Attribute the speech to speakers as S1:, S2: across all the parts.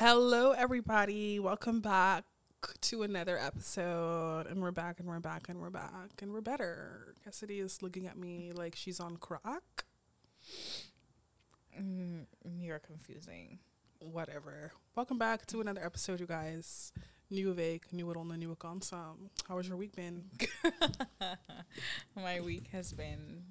S1: Hello, everybody. Welcome back to another episode. And we're back, and we're back, and we're back, and we're better. Cassidy is looking at me like she's on crack.
S2: Mm, you're confusing.
S1: Whatever. Welcome back to another episode, you guys. Nieuwe week, nieuwe ronde, nieuwe kansen. How has your week been?
S2: My week has been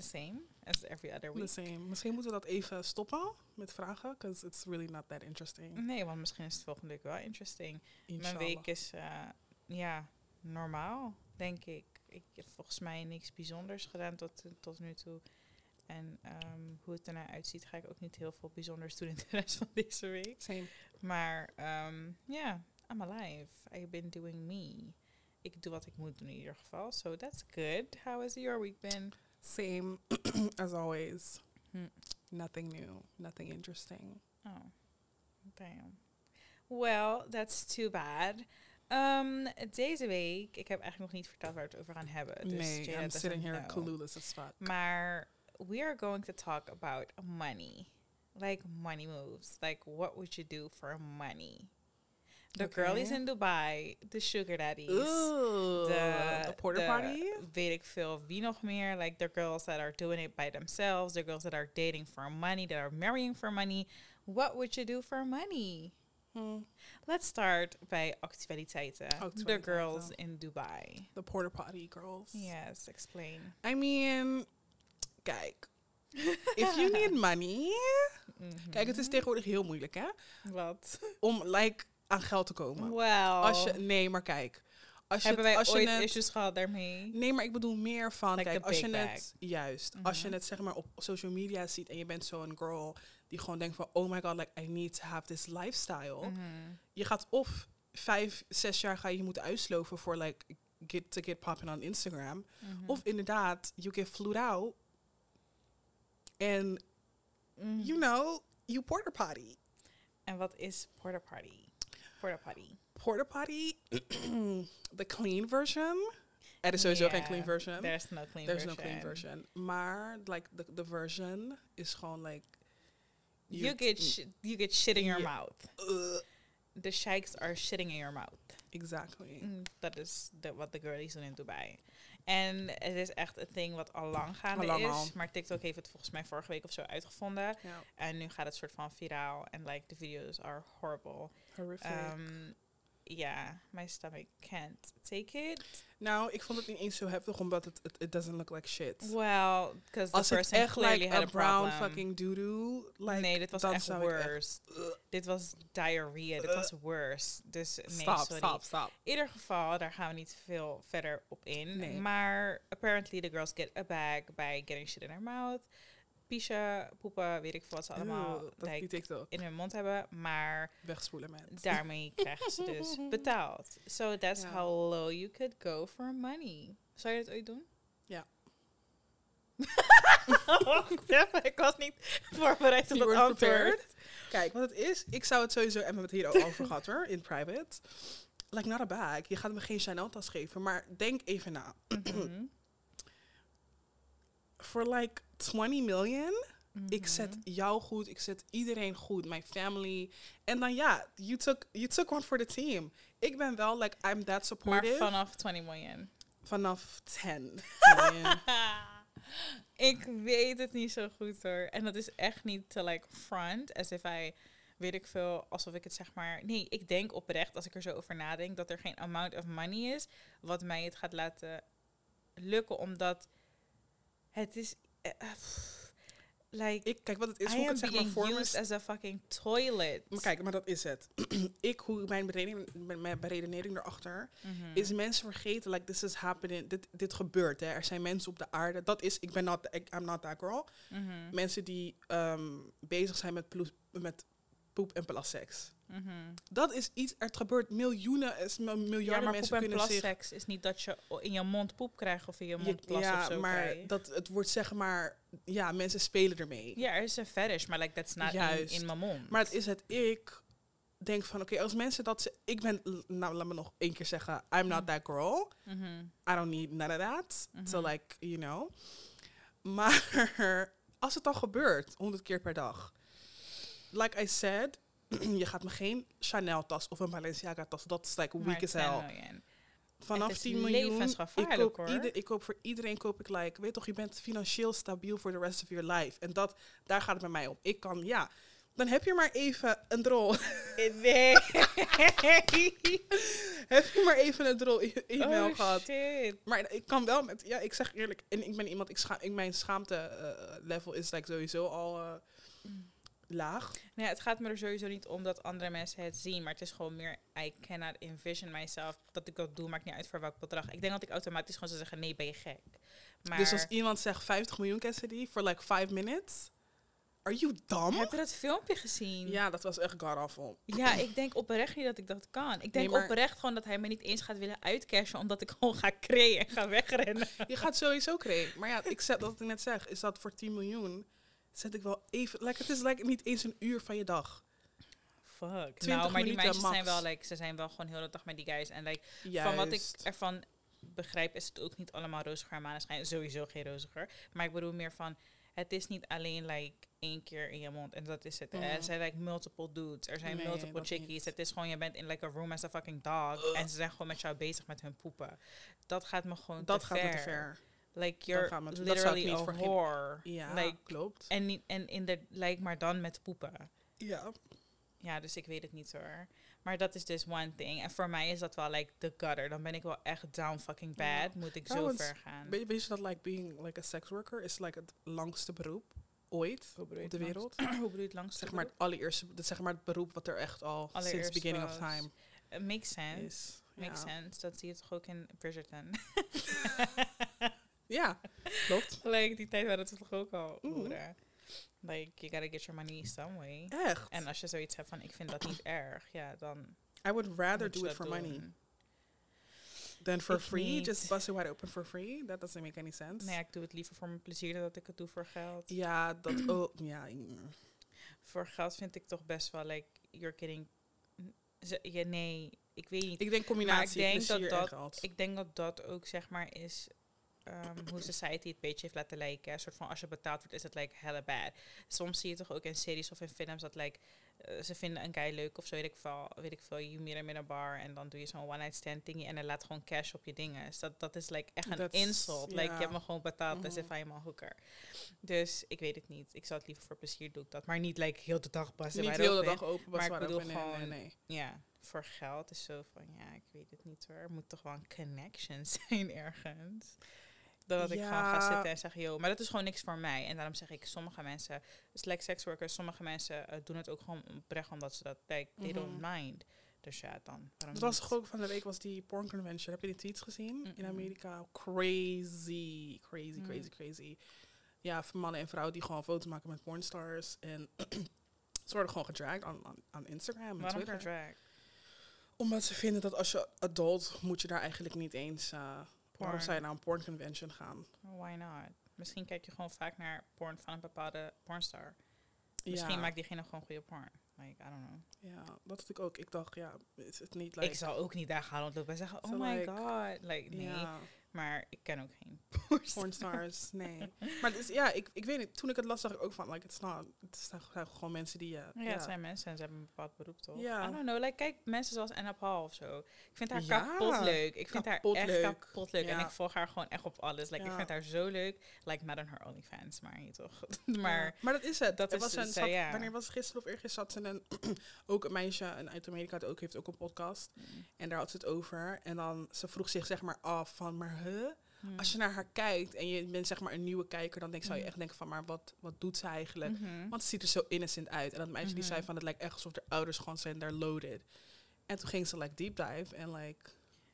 S2: the same as every other
S1: The
S2: week.
S1: same. Misschien moeten we dat even stoppen met vragen, because it's really not that interesting.
S2: Nee, want misschien is het volgende week wel interesting.
S1: Inshallah.
S2: Mijn week is, eh, ja, normaal, denk ik. Ik heb volgens mij niks bijzonders gedaan tot, tot nu toe. En ehm, hoe het ernaar uitziet, ga ik ook niet heel veel bijzonders doen in de rest van deze week.
S1: Same.
S2: Maar ehm, ja, I'm alive. I've been doing me. Ik doe wat ik moet doen in ieder geval. So that's good. How has your week been?
S1: Same as always.
S2: Hm.
S1: Nothing new. Nothing interesting.
S2: Oh, damn. Well, that's too bad. Um, deze week, ik heb eigenlijk nog niet verteld waar we het over gaan hebben. Dus
S1: nee,
S2: Jada
S1: I'm sitting here
S2: know.
S1: clueless as fuck.
S2: Maar we are going to talk about money. Like money moves. Like what would you do for money? The
S1: Okay.
S2: girlies in Dubai, the sugar daddies.
S1: Ooh,
S2: the,
S1: the porter party?
S2: Weet ik veel wie nog meer. Like the girls that are doing it by themselves. The girls that are dating for money. That are marrying for money. What would you do for money?
S1: Hmm,
S2: Let's start bij actualiteiten. The girls in Dubai.
S1: the porter potty girls.
S2: Yes, explain.
S1: I mean, kijk. If you need money. Kijk, het is tegenwoordig heel moeilijk, hè?
S2: Wat?
S1: Om, like, aan geld te komen.
S2: Well,
S1: Als je, nee, maar kijk. Als je,
S2: hebben
S1: het-
S2: wij
S1: als je
S2: ooit
S1: het-
S2: issues gehad daarmee?
S1: Nee, maar ik bedoel meer van,
S2: Like
S1: kijk, als je
S2: big
S1: het, juist, als je
S2: Mhm.
S1: het zeg maar op social media ziet en je bent zo'n girl die gewoon denkt van, oh my god, like I need to have this lifestyle.
S2: Mhm.
S1: Je gaat of vijf, zes jaar ga je je moeten uitsloven voor like get to get popping on Instagram.
S2: Mhm.
S1: Of inderdaad, you get flued out and
S2: Mhm.
S1: you know, you porter potty.
S2: En wat is porta party? Porta party.
S1: Porter potty, the clean version. Er is sowieso geen
S2: Yeah,
S1: clean version.
S2: There's no clean version.
S1: There's no clean version. Maar like the the version is gewoon like
S2: You, get sh- you get shit in your
S1: Yeah.
S2: mouth.
S1: Ugh,
S2: The sheiks are shitting in your mouth.
S1: exactly.
S2: Mm, Dat the, de, wat de girlies doen in Dubai. En het is echt een ding wat al lang gaande is.
S1: al.
S2: Maar TikTok heeft het volgens mij vorige week of zo uitgevonden.
S1: Ja,
S2: En nu gaat het soort van viraal. En like, the videos are horrible.
S1: horrific.
S2: Um, yeah, my stomach can't take it.
S1: nou, ik vond het niet eens zo heftig omdat het it, it doesn't look like shit.
S2: Well, because the person
S1: echt
S2: clearly
S1: like
S2: had
S1: a brown
S2: problem.
S1: fucking doo-doo, like,
S2: nee, dit was echt worse. Dit was diarrhea. Dit was worse. Dus nee,
S1: stop,
S2: sorry.
S1: stop, stop.
S2: In ieder geval, daar gaan we niet veel verder op in.
S1: Nee.
S2: Maar apparently the girls get a bag by getting shit in their mouth. Pisha, poepen, weet ik veel wat ze allemaal
S1: Ew, dat
S2: like, in hun mond hebben. Maar
S1: Wegspoelen met.
S2: daarmee krijgen ze dus betaald. So that's
S1: Ja.
S2: how low you could go for money. Zou je dat ooit doen?
S1: Ja.
S2: ik was niet voorbereid op
S1: weren't
S2: antwoord.
S1: prepared? Kijk, wat het is, ik zou het sowieso, en we hebben het hier ook over gehad hoor, in private. Like not a bag. Je gaat me geen Chanel tas geven, maar denk even na.
S2: Mhm.
S1: For like 20 million, ik zet
S2: Mhm.
S1: jou goed, ik zet iedereen goed, my family. En dan ja, you took, you took one for the team. Ik ben wel, like, I'm that
S2: Maar
S1: supportive.
S2: vanaf 20 miljoen.
S1: vanaf 10 million.
S2: ik weet het niet zo goed hoor. En dat is echt niet te like front. As if I, weet ik veel, alsof ik het zeg maar... Nee, ik denk oprecht, als ik er zo over nadenk, dat er geen amount of money is wat mij het gaat laten lukken. Omdat het is... eh, pff, like,
S1: ik, kijk, wat het is,
S2: I
S1: hoe ik
S2: am
S1: het zeg maar voor
S2: used as a fucking toilet.
S1: Maar kijk, maar dat is het. ik, hoe mijn beredening, mijn- beredenering erachter,
S2: Mhm.
S1: is mensen vergeten, like, this is happening, dit, dit gebeurt, hè. Er zijn mensen op de aarde, dat is, ik ben not, I'm not that girl.
S2: Mhm,
S1: Mensen die ehm, bezig zijn met, ploes- met poep en
S2: mhm.
S1: Dat is iets, er gebeurt miljoenen, is, m- miljarden
S2: Ja, maar
S1: mensen
S2: poep en
S1: kunnen zich...
S2: is niet dat je in je mond poep krijgt of in je mond plas
S1: ja,
S2: of zo
S1: maar
S2: krijgt.
S1: dat, het wordt zeg maar, ja, mensen spelen ermee.
S2: Ja, er is een fetish, maar like, that's not in,
S1: Juist.
S2: in mijn mond.
S1: Maar het is het, ik denk van, oké, als mensen dat ze, ik ben, nou, laat me nog één keer zeggen, I'm not that girl.
S2: Mhm.
S1: I don't need none of that. To
S2: Mhm.
S1: like, you know. Maar als het dan gebeurt, honderd keer per dag. Like I said, je gaat me geen Chanel tas of een Balenciaga tas. Dat is like weak as
S2: 10
S1: hell. Vanaf
S2: Het is
S1: 10 miljoen, ik koop,
S2: hoor.
S1: ieder, ik koop voor iedereen koop ik like, weet toch, je bent financieel stabiel voor de rest of your life. En dat, daar gaat het bij mij om. Ik kan, ja, dan heb je maar even een drol.
S2: Nee.
S1: heb je maar even een drol e- e-mail
S2: oh,
S1: gehad.
S2: shit.
S1: Maar ik kan wel met, ja, ik zeg eerlijk, en ik ben iemand, ik, scha ik mijn schaamte eh, level is like sowieso al eh, laag.
S2: Nee, het gaat me er sowieso niet om dat andere mensen het zien. Maar het is gewoon meer, I cannot envision myself dat ik dat doe. Maakt niet uit voor welk bedrag. Ik denk dat ik automatisch gewoon zou zeggen, nee, ben je gek. Maar
S1: Dus als iemand zegt 50 miljoen Cassidy voor like 5 minutes, are you dumb?
S2: heb je dat filmpje gezien?
S1: Ja, dat was echt god awful.
S2: Ja, ik denk oprecht niet dat ik dat kan. Ik denk oprecht gewoon dat hij me niet eens gaat willen uitcashen, omdat ik gewoon ga creëren en ga wegrennen.
S1: Je gaat sowieso creëren. Maar ja, ik zet, wat ik net zeg, is dat voor 10 miljoen zet ik wel even. Like, het is like niet eens een uur van je dag.
S2: Fuck.
S1: 20
S2: Nou, maar die meisjes zijn wel, like, ze zijn wel gewoon heel de dag met die guys. En like,
S1: Juist.
S2: van wat ik ervan begrijp, is het ook niet allemaal roziger en maneschijn. Sowieso geen roziger. Maar ik bedoel meer van, het is niet alleen like één keer in je mond en dat is het.
S1: Mhm.
S2: Er zijn like multiple dudes, er zijn
S1: Nee,
S2: multiple chickies.
S1: niet.
S2: Het is gewoon, je bent in like a room as a fucking dog. En ze zijn gewoon met jou bezig met hun poepen. Dat gaat me gewoon
S1: dat
S2: te
S1: gaat
S2: ver.
S1: me te ver.
S2: Like, you're
S1: dat
S2: literally a whore.
S1: Ja,
S2: Like,
S1: klopt.
S2: en, niet- en in de, like, maar dan met poepen.
S1: Ja.
S2: Ja, dus ik weet het niet hoor. Maar dat is dus one thing. En voor mij is dat wel like the gutter. Dan ben ik wel echt down fucking bad.
S1: Ja.
S2: Moet ik
S1: Trouwens,
S2: zo ver gaan.
S1: Weet, weet je dat like being like a sex worker is like het langste beroep ooit op de wereld?
S2: Hoe bedoel je het langst?
S1: Zeg maar het allereerste, dat zeg maar het beroep wat er echt al sinds beginning of time
S2: It makes sense.
S1: is.
S2: Makes sense. Dat zie je toch ook in Bridgerton.
S1: ja, klopt.
S2: like, die tijd waren het toch ook al. Like, you gotta get your money some way.
S1: Echt.
S2: En als je zoiets hebt van, ik vind dat niet erg, ja, dan
S1: I would rather do it
S2: dat
S1: for money than for
S2: Ik
S1: free.
S2: niet.
S1: Just bust it wide open for free. That doesn't make any sense.
S2: Nee, ik doe het liever voor mijn plezier dan dat ik het doe voor geld.
S1: Ja, dat ook. Ja.
S2: Voor geld vind ik toch best wel, like, you're getting... Ja, nee, ik weet niet.
S1: ik denk combinatie
S2: denk dat
S1: plezier en
S2: dat-
S1: geld.
S2: Ik denk dat dat ook zeg maar is ehm, hoe society het beetje heeft laten lijken. Een soort van als je betaald wordt is het like hella bad. Soms zie je toch ook in series of in films dat like eh, ze vinden een guy leuk of zo weet ik veel, weet ik veel. Je meet hem in een bar en dan doe je zo'n one night stand thingy en hij laat gewoon cash op je dingen. Dus dat, dat is like echt een
S1: That's-
S2: insult. Like je hebt me gewoon betaald as
S1: Mhm.
S2: if I'm a hooker. Dus ik weet het niet. Ik zou het liever voor plezier doe ik dat, maar niet like heel de dag passen.
S1: Niet heel de dag open,
S2: Maar ik
S1: maar ik
S2: bedoel
S1: nee,
S2: gewoon-
S1: nee, nee.
S2: Ja, voor geld is zo van, ja, ik weet het niet hoor. Er moet toch wel een connection zijn ergens. Dat ik gewoon ga zitten en zeg, yo, maar dat is gewoon niks voor mij. En daarom zeg ik, sommige mensen, dus like sexworkers, sommige mensen eh, doen het ook gewoon oprecht omdat ze dat, like, they don't
S1: Mhm.
S2: mind. Dus ja, dan.
S1: Dat was ook van de week was die porn convention. Heb je die tweets gezien in. Amerika? Crazy, crazy,
S2: Mm.
S1: crazy, crazy. Ja, mannen en vrouwen die gewoon foto's maken met pornstars. En ze worden gewoon gedragd aan, Instagram en
S2: Waarom
S1: Twitter. Omdat ze vinden dat als je adult moet je daar eigenlijk niet eens... eh, waarom zou je naar een porn convention gaan?
S2: Why not? Misschien kijk je gewoon vaak naar porn van een bepaalde pornstar. Misschien
S1: ja,
S2: maakt diegene gewoon goede porn. Like, I don't know.
S1: ja, dat had ik ook. Ik dacht, ja, is het niet like...
S2: ik zou ook niet daar gaan rondlopen en zeggen, oh
S1: So
S2: my
S1: like,
S2: god. Like, nee. Maar ik ken ook geen
S1: pornstars, nee. Maar is, ja, ik, ik weet niet. Toen ik het las, dacht ik ook van, like, it's not, het zijn gewoon mensen die... eh,
S2: Ja, het zijn mensen en ze hebben een bepaald beroep, toch?
S1: Ja.
S2: I don't know, like, kijk, mensen zoals Anna Paul of zo. Ik vind haar
S1: Ja,
S2: kapot leuk. Ik vind
S1: kapot
S2: haar echt
S1: leuk.
S2: kapot leuk. En
S1: Ja.
S2: ik volg haar gewoon echt op alles. Like, ik
S1: Ja.
S2: vind haar zo leuk. Like, met haar OnlyFans, maar niet toch? maar
S1: Ja, maar dat is het.
S2: dat
S1: Er
S2: is
S1: was een,
S2: zij,
S1: zat-
S2: ja.
S1: Wanneer was het gisteren of eergisteren zat ze een, ook een meisje en uit Amerika had ook, heeft ook een podcast. En daar had ze het over. En dan, ze vroeg zich zeg maar af van, maar huh?
S2: Hmm.
S1: Als je naar haar kijkt en je bent zeg maar een nieuwe kijker, dan denk, zou je
S2: Mhm.
S1: echt denken van, maar wat, wat doet ze eigenlijk?
S2: Mhm.
S1: Want ze ziet er zo innocent uit. En dat meisje die
S2: Mhm.
S1: zei van, het lijkt echt alsof de ouders gewoon zijn daar loaded. En toen ging ze like deep dive en like,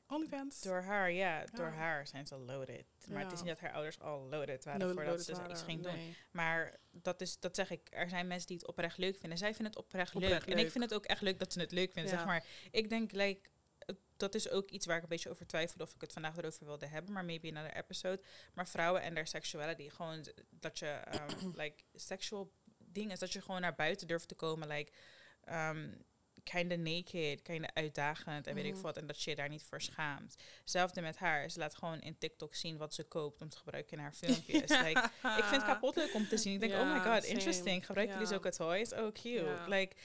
S1: OnlyFans.
S2: Door haar, ja, door haar zijn ze loaded. Maar het is niet dat haar ouders al loaded waren voordat
S1: loaded
S2: ze iets ging doen. Maar dat, is, dat zeg ik, er zijn mensen die het oprecht leuk vinden. Zij vinden het oprecht,
S1: Oprecht
S2: leuk. En ik vind het ook echt leuk dat ze het leuk vinden.
S1: Ja.
S2: Zeg maar, ik denk, like, dat is ook iets waar ik een beetje over twijfelde of ik het vandaag erover wilde hebben. Maar maybe in another episode. Maar vrouwen en their sexuality. Gewoon dat je, um, like, sexual dingen is dat je gewoon naar buiten durft te komen. Like, um, kinda naked, kinda uitdagend en weet ik
S1: Mhm.
S2: wat. En dat je je daar niet voor schaamt. Hetzelfde met haar. Ze laat gewoon in TikTok zien wat ze koopt om te gebruiken in haar filmpjes. like, ik vind het kapot leuk om te zien. Ik denk, oh my god,
S1: same.
S2: interesting. Gebruiken jullie
S1: Ja.
S2: zulke toys? Oh, cute. Like,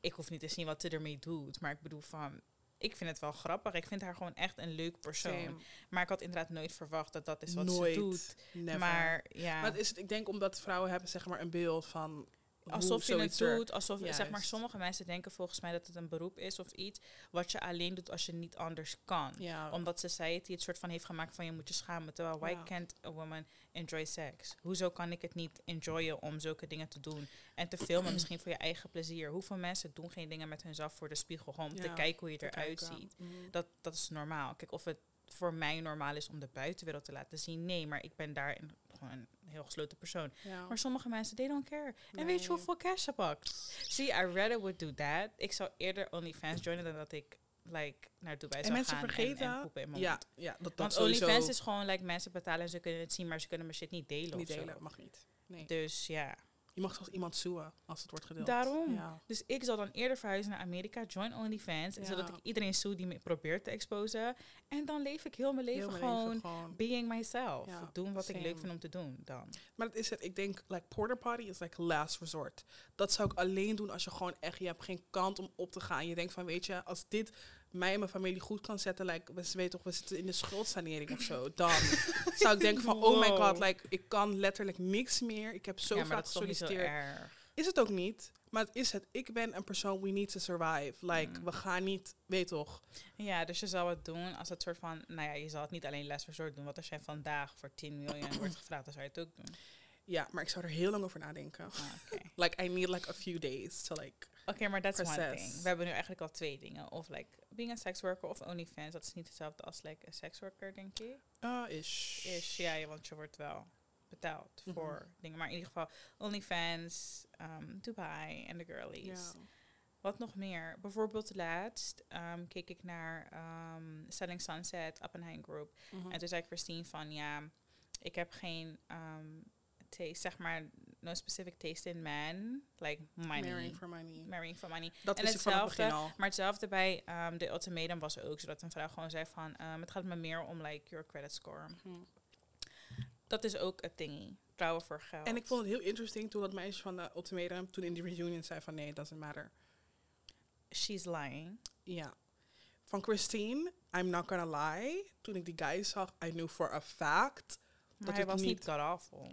S2: ik hoef niet te zien wat ze ermee doet. Maar ik bedoel van, ik vind het wel grappig. Ik vind haar gewoon echt een leuk persoon.
S1: Same.
S2: Maar ik had inderdaad nooit verwacht dat dat is wat
S1: Nooit.
S2: ze doet.
S1: Never.
S2: Maar ja,
S1: Maar het is, het- ik denk omdat vrouwen hebben zeg maar een beeld van
S2: alsof je het doet. Alsof, zeg maar, sommige mensen denken volgens mij dat het een beroep is of iets. Wat je alleen doet als je niet anders kan.
S1: Ja,
S2: Omdat society het soort van heeft gemaakt van je moet je schamen. Terwijl why
S1: Ja.
S2: can't a woman enjoy sex? Hoezo kan ik het niet enjoyen om zulke dingen te doen? En te filmen misschien voor je eigen plezier. Hoeveel mensen doen geen dingen met hunzelf voor de spiegel? Om te kijken hoe je eruit ziet.
S1: Mhm.
S2: Dat, dat is normaal. Kijk, of het voor mij normaal is om de buitenwereld te laten zien. Nee, maar ik ben daarin gewoon een heel gesloten persoon.
S1: Ja.
S2: Maar sommige mensen, they don't care. En weet
S1: Nee.
S2: je hoeveel cash ze pakt? See, I rather would do that. Ik zou eerder OnlyFans joinen dan dat ik like, naar Dubai
S1: En
S2: zou
S1: mensen
S2: gaan en-
S1: vergeten,
S2: en, poepen in mijn
S1: ja,
S2: mond.
S1: ja, dat, dat
S2: Want OnlyFans is gewoon like mensen betalen en ze kunnen het zien, maar ze kunnen mijn shit niet delen.
S1: niet delen, mag niet. Nee.
S2: Dus ja,
S1: Je mag zelfs iemand zoeken als het wordt gedeeld.
S2: daarom.
S1: Ja.
S2: Dus ik zal dan eerder verhuizen naar Amerika, join OnlyFans,
S1: Ja.
S2: zodat ik iedereen zoe die me probeert te exposen. En dan leef ik heel mijn leven
S1: Heel mijn
S2: gewoon
S1: leven gewoon.
S2: being myself.
S1: Ja,
S2: doen wat ik leuk vind om te doen dan.
S1: Maar dat is het. Ik denk, like, porter party is like last resort. Dat zou ik alleen doen als je gewoon echt, je hebt geen kant om op te gaan. Je denkt van, weet je, als dit mij en mijn familie goed kan zetten, like, we weten toch, we zitten in de schuldsanering of zo, dan zou ik denken van, oh my god, like, ik kan letterlijk niks meer. Ik heb zo
S2: ja,
S1: vaak gesolliciteerd. Is het ook niet, maar het is het. Ik ben een persoon, we need to survive. Like,
S2: Mm.
S1: we gaan niet, weet toch,
S2: Ja, dus je zou het doen als het soort van, nou ja, je zal het niet alleen last resort doen. Want als jij vandaag voor 10 miljoen wordt gevraagd, dan zou je het ook doen.
S1: ja, maar ik zou er heel lang over nadenken.
S2: Ah,
S1: Like, I need like a few days to like,
S2: Oké, maar that's one
S1: Proces.
S2: thing. We hebben nu eigenlijk al twee dingen. Of like being a sex worker of OnlyFans. Dat is niet hetzelfde als like een sex worker, denk ik.
S1: uh, ish.
S2: Is ja, want je wordt wel betaald
S1: Mhm.
S2: voor dingen. Maar in ieder geval OnlyFans, um, Dubai en de girlies.
S1: Ja.
S2: Wat nog meer? Bijvoorbeeld laatst ehm, keek ik naar ehm, Selling Sunset, Oppenheim Group.
S1: Mhm.
S2: En toen zei Christine van, ja, ik heb geen ehm, taste, zeg maar, no specific taste in man. Like money.
S1: Marrying for money.
S2: Marrying for money.
S1: Dat
S2: En
S1: is het
S2: hetzelfde,
S1: al.
S2: Maar hetzelfde bij ehm, de ultimatum was ook, zodat een vrouw gewoon zei van, ehm, het gaat me meer om like your credit score.
S1: Mhm.
S2: Dat is ook een dingie. Vrouwen voor geld.
S1: En ik vond het heel interesting toen dat meisje van de ultimatum, toen in die reunion zei van nee, it doesn't matter.
S2: She's lying.
S1: Ja. Van Christine, I'm not gonna lie. Toen ik die guy zag, I knew for a fact.
S2: Maar
S1: Dat
S2: hij was niet
S1: niet-
S2: god awful.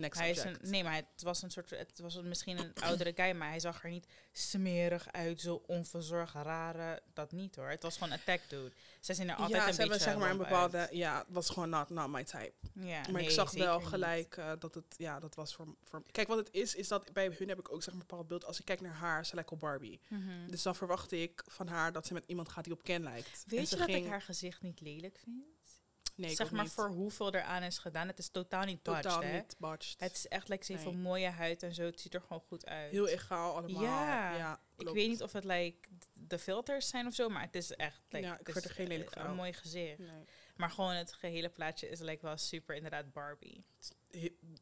S1: Next
S2: Hij is een, nee, maar het was een soort, het was misschien een oudere guy, maar hij zag er niet smerig uit, zo onverzorgd, rare, dat niet hoor. Het was gewoon een tech dude. Zij zien er altijd
S1: ja,
S2: een
S1: ze
S2: beetje
S1: zeg maar een bepaalde,
S2: uit.
S1: ja, het was gewoon not, not my type.
S2: Ja,
S1: maar
S2: nee,
S1: ik zag wel gelijk eh, dat het, ja, dat was voor, voor... Kijk, wat het is, is dat bij hun heb ik ook zeg maar een bepaald beeld. Als ik kijk naar haar, ze lijkt op Barbie.
S2: Mhm.
S1: Dus dan verwacht ik van haar dat ze met iemand gaat die op Ken lijkt.
S2: Weet
S1: ze
S2: je dat
S1: ging-
S2: ik haar gezicht niet lelijk vind?
S1: Nee,
S2: zeg maar
S1: niet.
S2: voor hoeveel er aan is gedaan. Het is totaal niet botched,
S1: Totaal
S2: hè?
S1: niet botched.
S2: Het is echt, like, ze heeft
S1: Nee.
S2: een mooie huid en zo. Het ziet er gewoon goed uit.
S1: Heel egaal allemaal.
S2: Ja,
S1: Ja,
S2: ik weet niet of het like de filters zijn of zo, maar het is echt like,
S1: Ja, ik
S2: het is,
S1: er geen lelijk
S2: een mooi gezicht.
S1: Nee.
S2: Maar gewoon het gehele plaatje is like wel super inderdaad Barbie.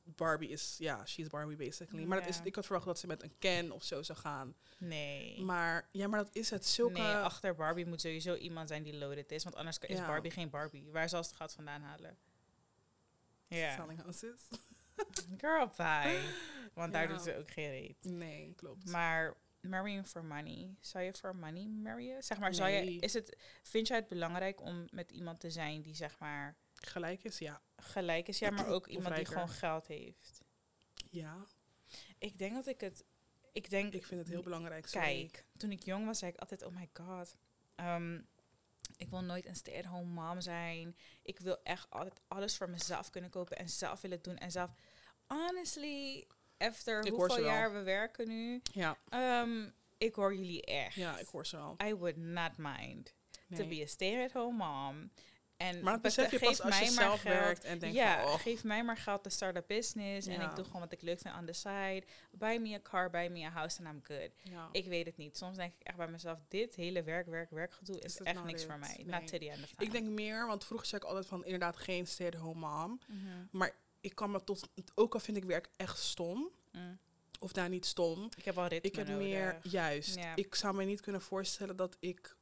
S1: Barbie is, ja, she's Barbie basically. Maar dat is, ik had verwacht dat ze met een Ken of zo zou gaan.
S2: Nee.
S1: Maar ja, maar dat is het. Zulke...
S2: Nee, achter Barbie moet sowieso iemand zijn die loaded is, want anders is
S1: Ja.
S2: Barbie geen Barbie. Waar zal ze het geld vandaan halen? Ja,
S1: Selling houses.
S2: girl bye. Want daar
S1: Ja.
S2: doet ze ook geen reet.
S1: Nee, klopt.
S2: Maar marrying for money, zou je voor money marryen? Zeg maar, zou je, is het, vind jij het belangrijk om met iemand te zijn die zeg maar
S1: Gelijk is, ja.
S2: gelijk is, ja, maar ook iemand die gewoon geld heeft?
S1: Ja,
S2: Ik denk dat ik het, ik denk,
S1: ik vind het heel belangrijk. sorry.
S2: kijk, toen ik jong was, zei ik altijd, oh my god, ehm, ik wil nooit een stay-at-home mom zijn. Ik wil echt altijd alles voor mezelf kunnen kopen en zelf willen doen en zelf. Honestly, after
S1: Ik
S2: hoeveel jaar we werken nu,
S1: Ja,
S2: ehm, ik hoor jullie echt.
S1: ja, ik hoor ze al.
S2: I would not mind
S1: Nee.
S2: to be a stay-at-home mom. En
S1: maar dat besef je pas als je
S2: mij
S1: zelf
S2: geld.
S1: werkt en denkt
S2: ja,
S1: van, oh,
S2: geef mij maar geld te start a business. En ik doe gewoon wat ik leuk vind on the side. Buy me a car, buy me a house and I'm good.
S1: ja.
S2: Ik weet het niet. Soms denk ik echt bij mezelf, dit hele werk, werk, werkgedoe is
S1: Is
S2: echt
S1: nou
S2: niks voor mij.
S1: Nee.
S2: Not to the end of time.
S1: Ik denk meer, want vroeger zei ik altijd van inderdaad geen stay-at-home mom.
S2: Mhm.
S1: Maar ik kan me tot, ook al vind ik werk echt stom,
S2: Mm.
S1: of daar niet stom,
S2: Ik heb wel ritme
S1: ik heb
S2: nodig.
S1: meer, juist,
S2: Ja.
S1: ik zou me niet kunnen voorstellen dat ik,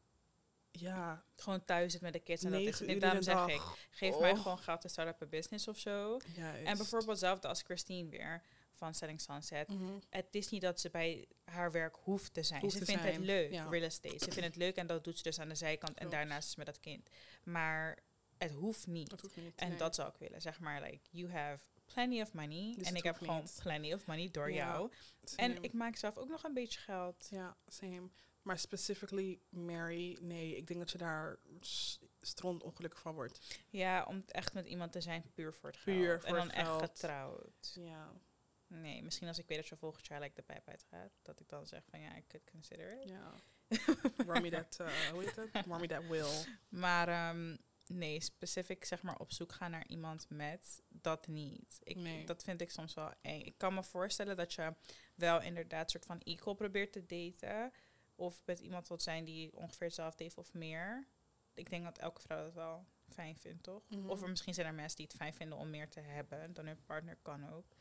S1: ja,
S2: Gewoon thuis zit met de kids en dat is niet. Daarom zeg
S1: dag.
S2: ik, geef mij
S1: Oh.
S2: gewoon geld te start up a business of zo.
S1: Juist.
S2: En bijvoorbeeld hetzelfde als Christine weer. van Selling Sunset.
S1: Mhm.
S2: Het is niet dat ze bij haar werk hoeft te zijn.
S1: Hoeft
S2: ze
S1: te
S2: vindt
S1: zijn,
S2: het leuk,
S1: ja.
S2: real estate. Ze vindt het leuk en dat doet ze dus aan de zijkant. En daarnaast is met dat kind. Maar het hoeft niet.
S1: Dat hoeft niet.
S2: En
S1: nee.
S2: dat zou ik willen. Zeg maar, like, you have plenty of money.
S1: Dus
S2: en ik heb gewoon
S1: niet.
S2: plenty of money door
S1: Ja,
S2: jou.
S1: Same.
S2: En ik maak zelf ook nog een beetje geld.
S1: Ja, same. Maar specifically Mary, nee, ik denk dat je daar stront ongelukkig van wordt.
S2: Ja, om echt met iemand te zijn puur voor het geld.
S1: Puur
S2: en
S1: voor
S2: dan
S1: het
S2: echt
S1: geld.
S2: getrouwd.
S1: Ja,
S2: Nee, misschien als ik weet dat je volgend jaar like, de pijp uitgaat. Dat ik dan zeg van ja, ik could consider it.
S1: ja. That, uh, hoe heet het? Rami that will.
S2: Maar ehm, nee, specifiek zeg maar op zoek gaan naar iemand met dat niet. Ik,
S1: Nee.
S2: Dat vind ik soms wel eng. Ik kan me voorstellen dat je wel inderdaad soort van equal probeert te daten. Of met iemand wilt zijn die ongeveer hetzelfde heeft of meer. Ik denk dat elke vrouw dat wel fijn vindt, toch?
S1: Mhm.
S2: Of er misschien zijn er mensen die het fijn vinden om meer te hebben dan hun partner kan ook.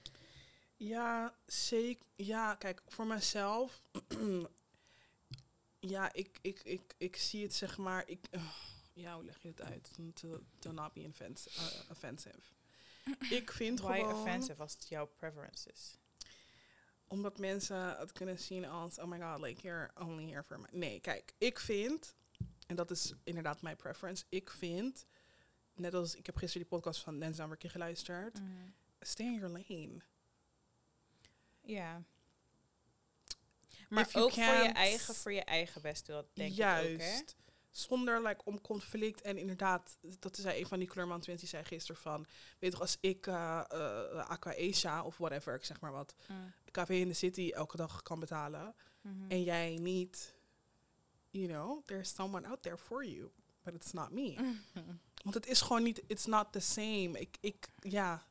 S1: Ja, zeker. Ja, kijk, voor mezelf. ja, ik, ik, ik, ik zie het zeg maar. Ik, uh, ja, hoe leg je het uit? To, to not be uh, offensive. Ik vind
S2: Why
S1: gewoon.
S2: offensive als het jouw preference is?
S1: Omdat mensen het kunnen zien als, oh my god, like you're only here for me. Nee, kijk, ik vind, en dat is inderdaad mijn preference, ik vind, net als ik heb gisteren die podcast van een keer geluisterd, stay in your lane.
S2: Ja. Maar ook voor je eigen, voor je eigen best wil, denk
S1: Juist.
S2: ik ook, hè?
S1: Zonder like, om conflict. En inderdaad, dat zei een van die kleurman twins, die zei gisteren van... Weet toch, als ik uh, uh, Aqua Asia of whatever, ik zeg maar wat...
S2: Mm.
S1: In de City elke dag kan betalen...
S2: Mhm.
S1: en jij niet... You know, there's someone out there for you. But it's not me. Want het is gewoon niet... It's not the same. Ik, ik ja...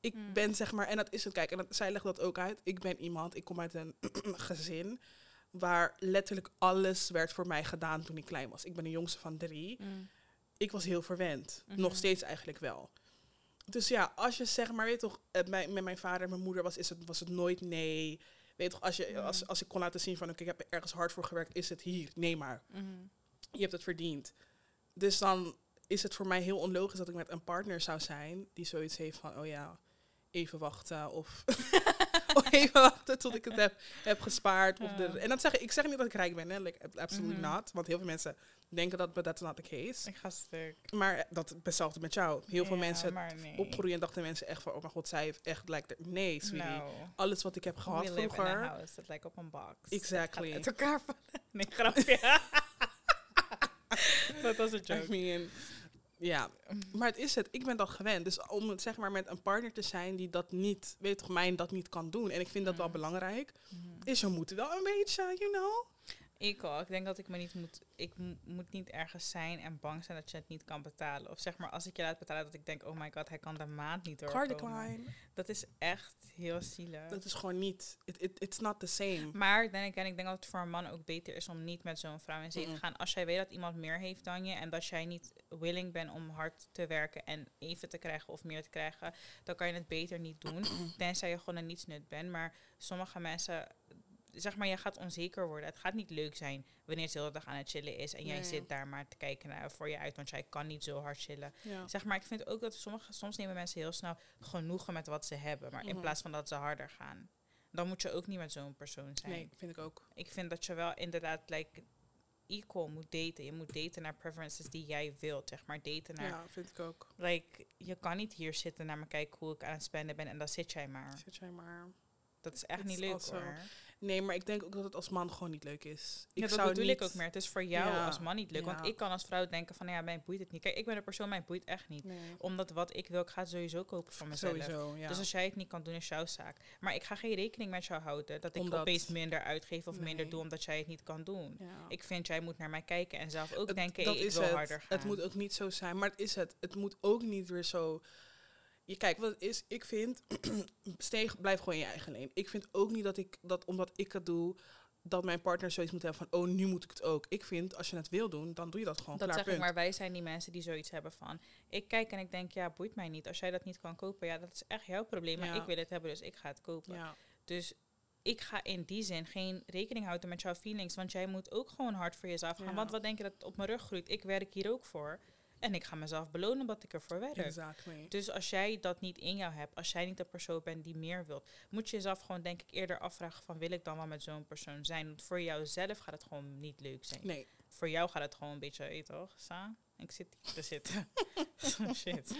S1: Ik
S2: Mm.
S1: ben zeg maar... En dat is het, kijk. En dat, zij legt dat ook uit. Ik ben iemand... Ik kom uit een gezin... waar letterlijk alles werd voor mij gedaan toen ik klein was. Ik ben de jongste van drie
S2: Mm.
S1: ik was heel verwend.
S2: Mhm.
S1: Nog steeds eigenlijk wel. Dus ja, als je zeg maar, weet toch, mijn, met mijn vader en mijn moeder was, is het, was het nooit nee. Weet toch, als, je,
S2: Mhm.
S1: als, als ik kon laten zien van, oké, ik heb er ergens hard voor gewerkt, is het hier. Nee maar,
S2: Mhm.
S1: je hebt het verdiend. Dus dan is het voor mij heel onlogisch dat ik met een partner zou zijn die zoiets heeft van, oh ja, even wachten of even wachten tot ik het heb, heb gespaard. Of de, en dat zeg ik, zeg niet dat ik rijk ben, hè, like, absoluut
S2: Mhm.
S1: not. Want heel veel mensen denken dat, but that's not the case.
S2: Ik ga stuk.
S1: Maar dat hetzelfde met jou. Heel veel mensen
S2: nee.
S1: opgroeien en dachten mensen echt van, oh mijn god, zij heeft echt like, nee, sweetie.
S2: Nou,
S1: Alles wat ik heb gehad
S2: we live in a
S1: vroeger.
S2: house that like op een box.
S1: Exactly.
S2: Het elkaar vallen. Nee, grapje. dat was een
S1: I
S2: joke.
S1: mean, ja, maar het is het. Ik ben dat gewend. Dus om het zeg maar met een partner te zijn die dat niet, weet toch, mij dat niet kan doen. En ik vind dat wel
S2: Mm.
S1: belangrijk.
S2: Mhm.
S1: Is je moet wel een beetje, you know.
S2: Ik al. Ik denk dat ik me niet moet. Ik mo- moet niet ergens zijn en bang zijn dat je het niet kan betalen. Of zeg maar, als ik je laat betalen, dat ik denk, oh my god, hij kan de maand niet
S1: Car
S2: doorkomen.
S1: decline.
S2: Dat is echt heel zielig.
S1: Dat is gewoon niet, it, it, it's not the same.
S2: Maar dan ik, en ik denk dat het voor een man ook beter is om niet met zo'n vrouw in zee te gaan. Als jij weet dat iemand meer heeft dan je en dat jij niet willing bent om hard te werken en even te krijgen of meer te krijgen, dan kan je het beter niet doen. tenzij je gewoon een nietsnut bent. Maar sommige mensen, zeg maar, je gaat onzeker worden. Het gaat niet leuk zijn wanneer ze de hele dag aan het chillen is en jij
S1: Nee.
S2: zit daar maar te kijken naar voor je uit, want jij kan niet zo hard chillen.
S1: Ja.
S2: Zeg maar, ik vind ook dat sommige, soms nemen mensen heel snel genoegen met wat ze hebben, maar in
S1: Mhm.
S2: plaats van dat ze harder gaan. Dan moet je ook niet met zo'n persoon zijn.
S1: Nee, vind ik ook.
S2: Ik vind dat je wel inderdaad like, equal moet daten. Je moet daten naar preferences die jij wilt, zeg maar. Daten naar,
S1: Ja, vind ik ook.
S2: like, je kan niet hier zitten naar me kijken hoe ik aan het spenden ben en dan zit jij maar.
S1: Zit jij maar.
S2: Dat is echt
S1: It's
S2: niet leuk hoor.
S1: Nee, maar ik denk ook dat het als man gewoon niet leuk is.
S2: Ja,
S1: Ik
S2: dat
S1: zou
S2: bedoel
S1: niet,
S2: ik ook meer. Het is voor jou
S1: Ja,
S2: als man niet leuk. Want
S1: ja.
S2: ik kan als vrouw denken van, ja, mij boeit het niet. Kijk, ik ben een persoon, mij boeit echt niet.
S1: Nee,
S2: Omdat wat ik wil, ik ga het sowieso kopen van mezelf.
S1: sowieso, ja.
S2: Dus als jij het niet kan doen, is jouw zaak. Maar ik ga geen rekening met jou houden dat ik
S1: Omdat-
S2: opeens minder uitgeef of minder doe omdat jij het niet kan doen.
S1: ja.
S2: Ik vind, jij moet naar mij kijken en zelf ook
S1: Het-
S2: denken,
S1: dat
S2: ik
S1: is
S2: wil
S1: het.
S2: harder gaan.
S1: Het moet ook niet zo zijn, maar het is het. Het moet ook niet weer zo. Je kijk, wat het is, ik vind, steeg, blijf gewoon in je eigen leen. Ik vind ook niet dat ik dat omdat ik het doe, dat mijn partner zoiets moet hebben van, oh, nu moet ik het ook. Ik vind, als je het wil doen, dan doe je dat gewoon.
S2: dat
S1: klaar,
S2: zeg ik,
S1: punt.
S2: maar wij zijn die mensen die zoiets hebben van... Ik kijk en ik denk, ja, boeit mij niet. Als jij dat niet kan kopen, ja, dat is echt jouw probleem. Maar
S1: Ja.
S2: ik wil het hebben, dus ik ga het kopen.
S1: Ja,
S2: Dus ik ga in die zin geen rekening houden met jouw feelings. Want jij moet ook gewoon hard voor jezelf gaan.
S1: Ja.
S2: Want wat denk je dat het op mijn rug groeit? Ik werk hier ook voor. En ik ga mezelf belonen omdat ik ervoor werk.
S1: Exactly.
S2: Dus als jij dat niet in jou hebt, als jij niet de persoon bent die meer wilt, moet je jezelf gewoon denk ik eerder afvragen van wil ik dan wel met zo'n persoon zijn? Want voor jouzelf gaat het gewoon niet leuk zijn.
S1: Nee.
S2: Voor jou gaat het gewoon een beetje, weet toch, Sa? Ik zit hier te zitten. Shit.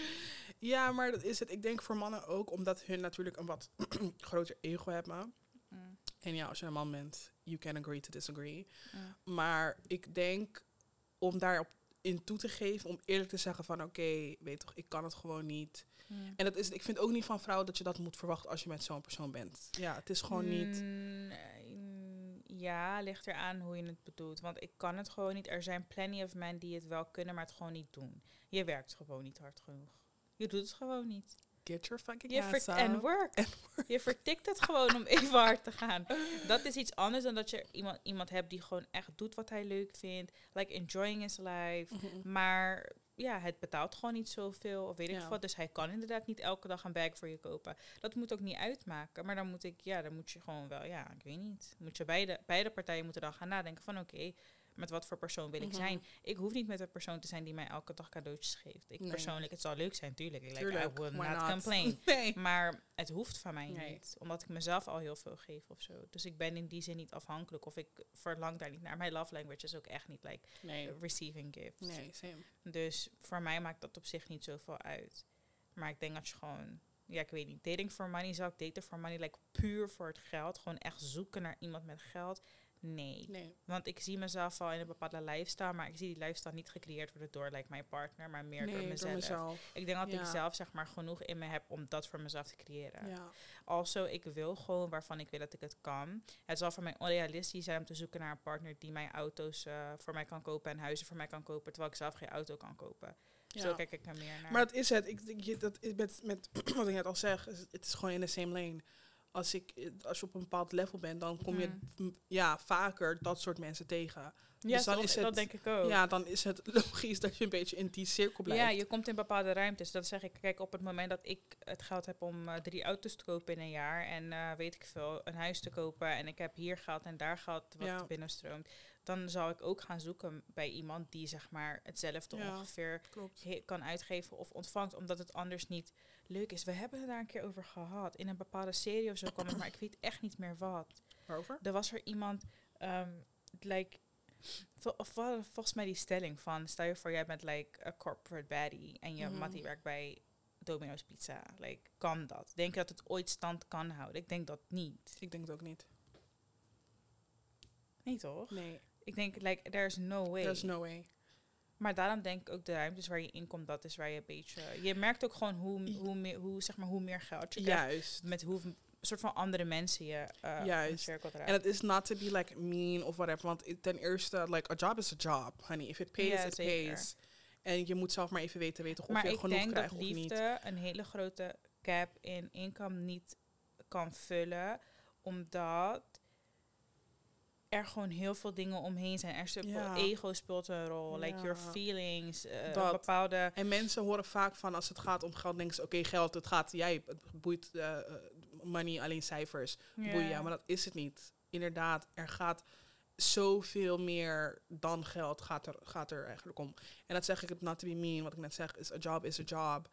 S1: Ja, maar dat is het. Ik denk voor mannen ook, omdat hun natuurlijk een wat groter ego hebben.
S2: Mm,
S1: En ja, als je een man bent, you can agree to disagree.
S2: mm,
S1: Maar ik denk om daarop in toe te geven, om eerlijk te zeggen van oké, weet toch, ik kan het gewoon niet. En dat is, ik vind ook niet van vrouwen dat je dat moet verwachten als je met zo'n persoon bent. Ja, het is gewoon niet.
S2: Mm, eh, mm, Ja, ligt eraan hoe je het bedoelt. Want ik kan het gewoon niet. Er zijn plenty of men die het wel kunnen, maar het gewoon niet doen. Je werkt gewoon niet hard genoeg. Je doet het gewoon niet.
S1: Get your fucking
S2: Je
S1: ass
S2: en work. Je vertikt het gewoon om even hard te gaan. Dat is iets anders dan dat je iemand, iemand hebt die gewoon echt doet wat hij leuk vindt. Like enjoying his life.
S1: Mhm.
S2: Maar ja, het betaalt gewoon niet zoveel. Of weet ik
S1: Ja.
S2: wat. Dus hij kan inderdaad niet elke dag een bag voor je kopen. Dat moet ook niet uitmaken. Maar dan moet ik, ja, dan moet je gewoon wel, ja, ik weet niet. Moet je beide, beide partijen moeten dan gaan nadenken van oké, met wat voor persoon wil ik
S1: Mhm.
S2: zijn? Ik hoef niet met een persoon te zijn die mij elke dag cadeautjes geeft. Ik
S1: Nee.
S2: persoonlijk, het zal leuk zijn, tuurlijk. Like, I will
S1: why
S2: not,
S1: not?
S2: complain.
S1: Nee.
S2: Maar het hoeft van mij
S1: Nee.
S2: niet. Omdat ik mezelf al heel veel geef of zo. Dus ik ben in die zin niet afhankelijk. Of ik verlang daar niet naar. Mijn love language is ook echt niet like receiving gifts.
S1: Nee, same.
S2: Dus voor mij maakt dat op zich niet zoveel uit. Maar ik denk dat je gewoon... Ja, ik weet niet. Dating for money zou ik daten for money. Like puur voor het geld. Gewoon echt zoeken naar iemand met geld. Nee.
S1: Nee.
S2: Want ik zie mezelf al in een bepaalde lifestyle. Maar ik zie die lifestyle niet gecreëerd worden door like, mijn partner. Maar meer
S1: nee,
S2: door mezelf.
S1: mezelf.
S2: Ik denk dat ik zelf zeg maar genoeg in me heb om dat voor mezelf te creëren.
S1: Ja.
S2: Also, ik wil gewoon waarvan ik weet dat ik het kan. Het zal voor mij onrealistisch zijn om te zoeken naar een partner die mijn auto's eh, voor mij kan kopen en huizen voor mij kan kopen, terwijl ik zelf geen auto kan kopen. Zo
S1: Ja.
S2: kijk ik er meer naar.
S1: Maar dat is het. Ik, dat is met, met wat ik net al zeg, is- het is gewoon in de same lane. Als, ik, als je op een bepaald level bent, dan kom je
S2: Mm.
S1: ja, vaker dat soort mensen tegen.
S2: ja,
S1: dus dan
S2: toch?
S1: is het-
S2: dat denk ik ook.
S1: Ja, dan is het logisch dat je een beetje in die cirkel blijft.
S2: Ja, je komt in bepaalde ruimtes. Dat zeg ik. Kijk, op het moment dat ik het geld heb om eh, drie auto's te kopen in een jaar en eh, weet ik veel, een huis te kopen en ik heb hier geld en daar geld wat
S1: Ja.
S2: binnenstroomt, dan zal ik ook gaan zoeken bij iemand die zeg maar hetzelfde
S1: Ja.
S2: ongeveer kan uitgeven of ontvangt, omdat het anders niet leuk is. We hebben het daar een keer over gehad. In een bepaalde serie of zo kwam het, maar ik weet echt niet meer wat.
S1: Waarover?
S2: Er was er iemand, ehm like, of volgens mij die stelling van, stel je voor jij bent like a corporate baddie en je
S1: Mhm.
S2: mattie werkt bij Domino's Pizza. Like, kan dat? Denk je dat het ooit stand kan houden? Ik denk dat niet.
S1: Ik denk het ook niet.
S2: Nee toch?
S1: Nee,
S2: Ik denk, like, there's no way.
S1: there's no way.
S2: Maar daarom denk ik ook de ruimtes waar je in komt, dat is waar je een beetje... Je merkt ook gewoon hoe, hoe, meer, hoe, zeg maar, hoe meer geld je krijgt.
S1: Juist.
S2: Met hoe soort van andere mensen je in
S1: Juist.
S2: cirkel.
S1: En het is not to be like mean of whatever. Want ten eerste, like a job is a job, honey. If it pays,
S2: Ja,
S1: it
S2: zeker.
S1: pays. En je moet zelf maar even weten, weten of
S2: maar
S1: je
S2: ik
S1: genoeg
S2: denk
S1: krijgt
S2: dat
S1: of niet.
S2: liefde een hele grote gap in income niet kan vullen, omdat er gewoon heel veel dingen omheen zijn. Er speelt
S1: Ja.
S2: ego speelt een rol, like your feelings, eh, bepaalde.
S1: En mensen horen vaak van als het gaat om geld, denken ze, oké, geld, het gaat, jij, het boeit eh, money, alleen cijfers, boeien. Ja, maar dat is het niet. Inderdaad, er gaat zoveel meer dan geld gaat er, gaat er eigenlijk om. En dat zeg ik het not to be mean, wat ik net zeg, is a job is a job.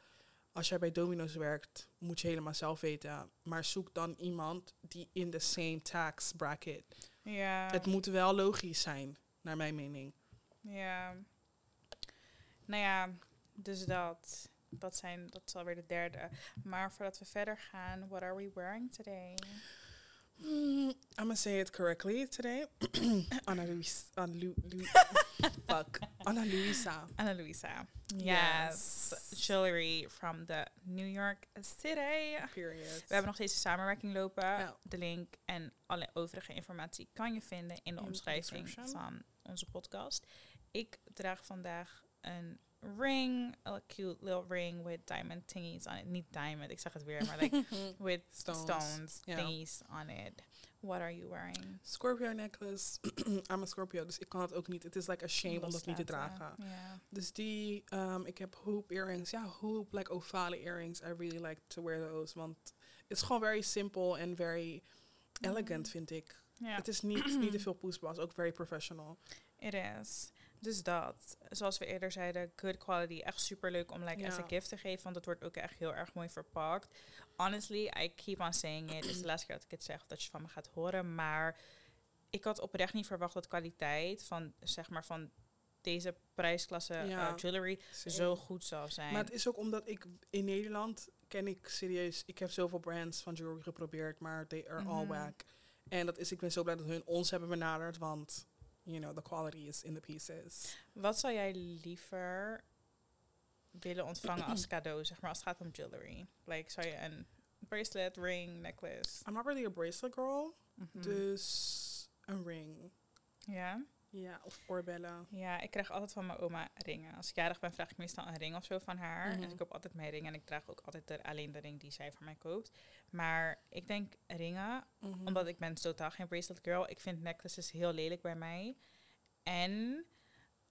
S1: Als jij bij Domino's werkt, moet je helemaal zelf weten. Maar zoek dan iemand die in the same tax bracket.
S2: Ja,
S1: Het moet wel logisch zijn, naar mijn mening.
S2: ja. Nou ja, dus dat. Dat, zijn, dat is alweer de derde. Maar voordat we verder gaan, what are we wearing today?
S1: Mm, I'm gonna say it correctly today. Anna Luisa. Lu, Lu, fuck. Luisa.
S2: Anna Luisa. Yes.
S1: Yes.
S2: Jewelry from the New York City.
S1: Period.
S2: We hebben nog steeds een samenwerking lopen.
S1: Ja.
S2: De link en alle overige informatie kan je vinden in de
S1: In de
S2: omschrijving van onze podcast. Ik draag vandaag een ring, a cute little ring with diamond thingies on it. Niet diamond, ik zeg het weer, maar like with
S1: Stones.
S2: thingies on it. What are you wearing?
S1: Scorpio necklace. I'm a Scorpio, dus ik kan het ook niet. Het is like a shame om dat niet te dragen. Dus die, um, ik heb hoop earrings. Ja, hoop, like ovale earrings. I really like to wear those. Want is gewoon very simple en very elegant, vind ik. Het is niet, niet te veel poespas, ook very professional.
S2: It is. Dus dat, zoals we eerder zeiden, good quality. Echt super leuk om like, as a
S1: Ja.
S2: gift te geven, want het wordt ook echt heel erg mooi verpakt. Honestly, I keep on saying it. Het is de laatste keer dat ik het zeg, dat je van me gaat horen. Maar ik had oprecht niet verwacht dat kwaliteit van, zeg maar, van deze prijsklasse
S1: Ja.
S2: eh, jewelry zo goed zou zijn.
S1: Maar het is ook omdat ik in Nederland ken ik serieus. Ik heb zoveel brands van jewelry geprobeerd, maar they are all
S2: Mhm.
S1: whack. En dat is, ik ben zo blij dat hun ons hebben benaderd, want you know the quality is in the pieces.
S2: Wat zou jij liever willen ontvangen als cadeau, zeg maar, als het gaat om jewelry? Like, zou je een bracelet, ring, necklace?
S1: I'm not really a bracelet girl,
S2: Mhm.
S1: dus een ring.
S2: Ja?
S1: Ja, of oorbellen.
S2: Ja, ik krijg altijd van mijn oma ringen. Als ik jarig ben, vraag ik meestal een ring of zo van haar.
S1: Mhm.
S2: En ik koop altijd mijn ring. En ik draag ook altijd de, alleen de ring die zij voor mij koopt. Maar ik denk ringen,
S1: Mhm.
S2: omdat ik ben totaal geen bracelet girl. Ik vind necklaces heel lelijk bij mij. En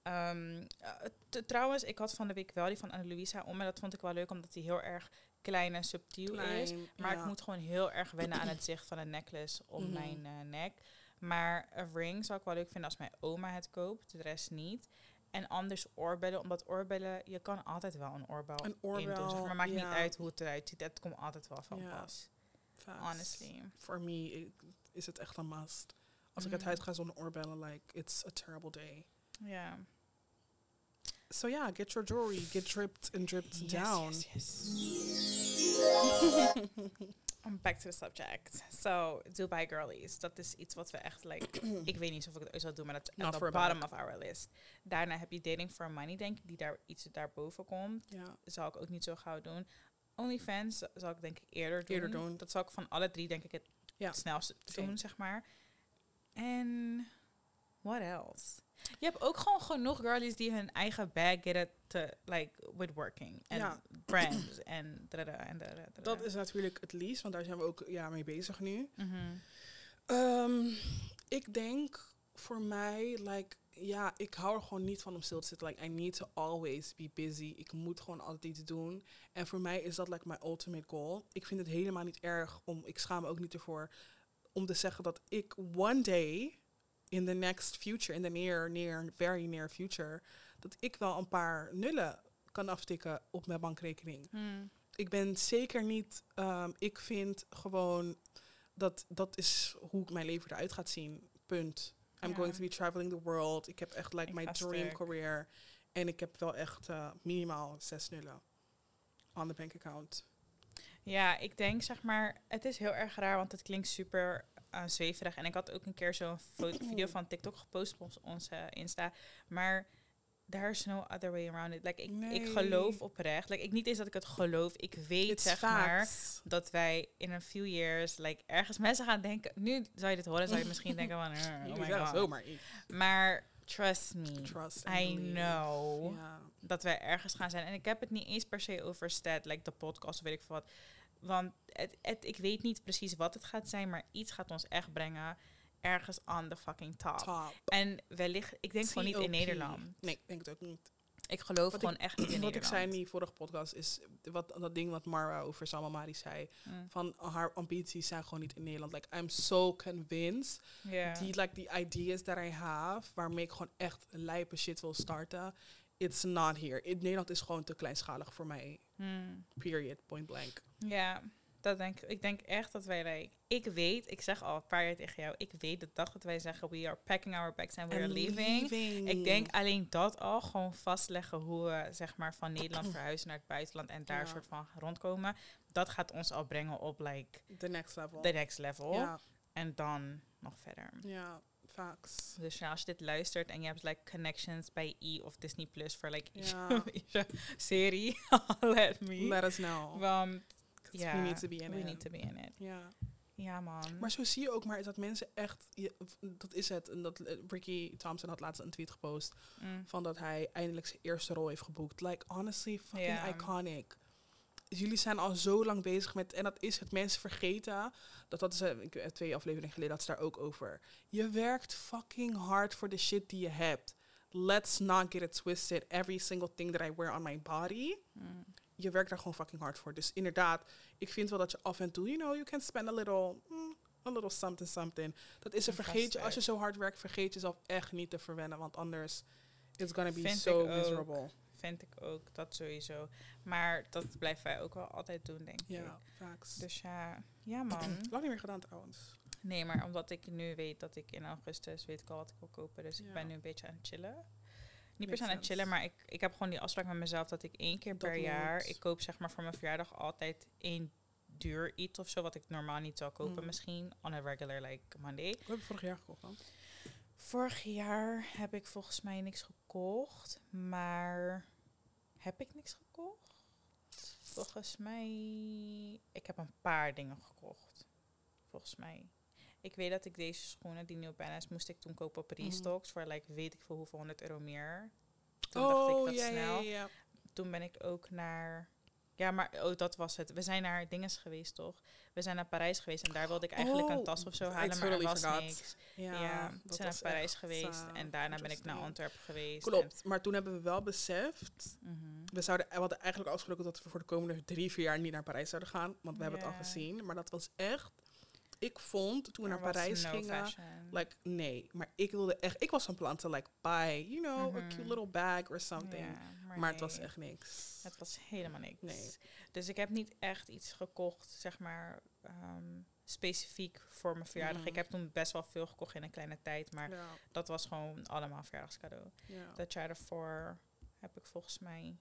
S2: ehm, eh, trouwens, ik had van de week wel die van Anne-Louisa om. En dat vond ik wel leuk, omdat die heel erg klein en subtiel is. Maar
S1: ja.
S2: ik moet gewoon heel erg wennen aan het zicht van een necklace om
S1: Mhm.
S2: mijn eh, nek. Maar een ring zou ik wel leuk vinden als mijn oma het koopt, de rest niet. En anders oorbellen, omdat oorbellen, je kan altijd wel een oorbel,
S1: Een
S2: in doen.
S1: oorbel,
S2: Zeg maar maakt niet uit hoe het eruit ziet, het komt altijd wel van pas.
S1: Facts.
S2: Honestly.
S1: For me is het echt een must. Als ik het
S2: Mhm.
S1: huis ga zonder oorbellen, like, it's a terrible day.
S2: Ja.
S1: So yeah, get your jewelry, get dripped and dripped down.
S2: Yes, yes. I'm back to the subject. So, Dubai Girlies. Dat is iets wat we echt, like, ik weet niet of ik het ooit zal doen, maar dat is at the
S1: a
S2: bottom of our list. Daarna heb je Dating for Money, denk ik, die daar iets daarboven komt.
S1: Ja.
S2: Zal ik ook niet zo gauw doen. OnlyFans zal ik denk ik eerder doen.
S1: Eerder doen.
S2: Dat zal ik van alle drie denk ik het
S1: Ja,
S2: snelste
S1: same.
S2: doen, zeg maar. En what else? Je hebt ook gewoon genoeg girlies die hun eigen bag get to like with working en
S1: Ja.
S2: brands en.
S1: Dat is natuurlijk het liefst, want daar zijn we ook ja, mee bezig nu.
S2: Mhm.
S1: Ehm, ik denk voor mij, like, ja, ik hou er gewoon niet van om stil te zitten. Like, I need to always be busy. Ik moet gewoon altijd iets doen. En voor mij is dat like my ultimate goal. Ik vind het helemaal niet erg om, ik schaam me ook niet ervoor, om te zeggen dat ik one day, in the next future, in the near, near, very near future, dat ik wel een paar nullen kan aftikken op mijn bankrekening
S2: Hmm.
S1: ik ben zeker niet. ehm, ik vind gewoon dat dat is hoe mijn leven eruit gaat zien. Punt. I'm
S2: Ja.
S1: going to be traveling the world. Ik heb echt like
S2: Ik
S1: my dream career. En ik heb wel echt eh, minimaal zes nullen on the bank account.
S2: Ja, ik denk zeg maar, het is heel erg raar, want het klinkt super uh, zweverig. En ik had ook een keer zo'n video van TikTok gepost op onze Insta. Maar there's no other way around it. Like, ik, ik geloof oprecht. Like, ik niet eens dat ik het geloof. Ik weet
S1: It's
S2: zeg maar dat wij in een few years, like, ergens mensen gaan denken. Nu zou je dit horen, zou je misschien denken van, eh, oh
S1: Jullie
S2: my god.
S1: zomaar.
S2: Maar trust me,
S1: Trust
S2: I know dat wij ergens gaan zijn. En ik heb het niet eens per se over stat, like de podcast of weet ik veel wat. Want het, het, ik weet niet precies wat het gaat zijn, maar iets gaat ons echt brengen ergens on the fucking top.
S1: Top.
S2: En wellicht, ik denk gewoon niet in. Nederland.
S1: Nee, ik denk het ook niet.
S2: Ik geloof
S1: Wat
S2: gewoon echt niet in
S1: Wat ik
S2: Nederland.
S1: zei in die vorige podcast is wat, dat ding wat Mara over Salma Mari zei.
S2: Mm.
S1: Van haar ambities zijn gewoon niet in Nederland. Like, I'm so convinced die like the ideas that I have, waarmee ik gewoon echt lijpe shit wil starten, it's not here. In Nederland is gewoon te kleinschalig voor mij.
S2: Hmm.
S1: Period. Point blank.
S2: Ja, dat denk ik. Ik denk echt dat wij, like, ik weet, ik zeg al een paar jaar tegen jou, ik weet de dag dat wij zeggen, we are packing our bags and we are leaving.
S1: leaving.
S2: Ik denk alleen dat al gewoon vastleggen hoe we zeg maar van Nederland verhuizen naar het buitenland en daar
S1: Ja.
S2: soort van rondkomen. Dat gaat ons al brengen op like
S1: The next level.
S2: the next level.
S1: Ja,
S2: En dan nog verder.
S1: ja, facts.
S2: Dus ja, als je dit luistert en je hebt like connections bij E of Disney Plus voor like je serie, let me.
S1: Let us know.
S2: Want ja,
S1: we need to be in
S2: we
S1: it.
S2: need to be in it.
S1: Ja.
S2: Ja man.
S1: Maar zo zie je ook maar is dat mensen echt, je- dat is het. En dat eh, Ricky Thompson had laatst een tweet gepost
S2: Mm.
S1: van dat hij eindelijk zijn eerste rol heeft geboekt. Like honestly, fucking iconic. Jullie zijn al zo lang bezig met, en dat is het, mensen vergeten. Dat dat is, eh, ik, eh, twee afleveringen geleden had ze daar ook over. Je werkt fucking hard voor de shit die je hebt. Let's not get it twisted. Every single thing that I wear on my body.
S2: Mm.
S1: Je werkt daar gewoon fucking hard voor. Dus inderdaad, ik vind wel dat je af en toe, you know, you can spend a little, mm, a little something, something. Dat is een
S2: Een
S1: vergeet je, als je zo hard werkt, vergeet jezelf echt niet te verwennen. Want anders It's gonna be
S2: Vind
S1: so
S2: ook. Vind ik ook, dat sowieso. Maar dat blijven wij ook wel altijd doen, denk ik.
S1: Ja, facts.
S2: Dus ja, ja man.
S1: Lang niet meer gedaan trouwens.
S2: Nee, maar omdat ik nu weet dat ik in augustus weet ik al wat ik wil kopen. Dus
S1: Ja.
S2: ik ben nu een beetje aan het chillen. Niet per se aan het chillen, maar ik, ik heb gewoon die afspraak met mezelf dat ik één keer
S1: Dat
S2: per jaar... Ik koop zeg maar voor mijn verjaardag altijd één duur iets of zo, wat ik normaal niet zou kopen
S1: Mm.
S2: misschien. On a regular, like Monday.
S1: Wat heb je vorig jaar gekocht dan?
S2: Vorig jaar heb ik volgens mij niks gekocht, maar heb ik niks gekocht? Volgens mij, ik heb een paar dingen gekocht. Volgens mij. Ik weet dat ik deze schoenen, die bijna is, moest ik toen kopen op
S1: Mhm.
S2: Restocks voor like weet ik veel hoeveel honderd euro meer. Toen dacht ik dat
S1: Oh, ja,
S2: snel.
S1: ja, ja.
S2: Toen ben ik ook naar, ja, maar oh, dat was het. We zijn naar dinges geweest, toch? We zijn naar Parijs geweest en daar wilde ik eigenlijk een
S1: Oh,
S2: tas of zo halen, maar er
S1: totally
S2: was
S1: forgot.
S2: niks.
S1: Ja,
S2: Ja,
S1: dat
S2: we zijn naar Parijs geweest
S1: uh,
S2: en daarna ben ik naar. Antwerpen geweest.
S1: Klopt, maar toen hebben we wel beseft...
S2: Mhm.
S1: We, zouden, we hadden eigenlijk afgesproken dat we voor de komende drie, vier jaar niet naar Parijs zouden gaan. Want we hebben het al gezien. Maar dat was echt... Ik vond, toen we naar Parijs
S2: no
S1: gingen...
S2: fashion.
S1: Like, nee. Maar ik wilde echt... Ik was van plan te, like, buy, you know, a
S2: Mhm.
S1: cute little bag or something. Maar het was echt niks.
S2: Het was helemaal niks.
S1: Nee.
S2: Dus ik heb niet echt iets gekocht, zeg maar, ehm, specifiek voor mijn verjaardag.
S1: Mhm.
S2: Ik heb toen best wel veel gekocht in een kleine tijd, maar
S1: Ja,
S2: dat was gewoon allemaal verjaardagscadeau.
S1: ja.
S2: Dat jaar ervoor heb ik volgens mij,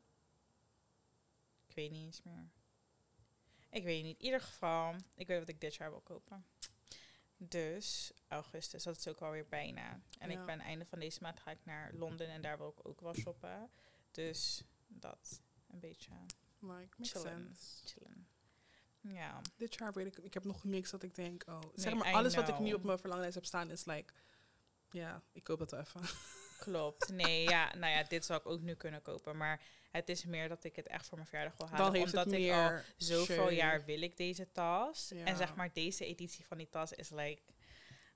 S2: ik weet niet eens meer. Ik weet niet. In ieder geval, ik weet wat ik dit jaar wil kopen. Dus augustus, dat is ook alweer bijna. En
S1: Ja.
S2: ik ben einde van deze maand ga ik naar Londen en daar wil ik ook wel shoppen. Dus dat een beetje
S1: Like, makes
S2: Chillen.
S1: sense.
S2: chillen. Ja.
S1: Dit jaar weet ik... Ik heb nog niks dat ik denk... Oh, zeg maar,
S2: I
S1: alles wat ik nu op mijn verlanglijst heb staan is like... Ja, ik koop het even.
S2: Klopt. Nee, ja, nou ja, dit zou ik ook nu kunnen kopen. Maar het is meer dat ik het echt voor mijn verjaardag wil halen.
S1: Dan
S2: omdat ik al zoveel
S1: show.
S2: jaar wil ik deze tas.
S1: Ja.
S2: En zeg maar, deze editie van die tas is like...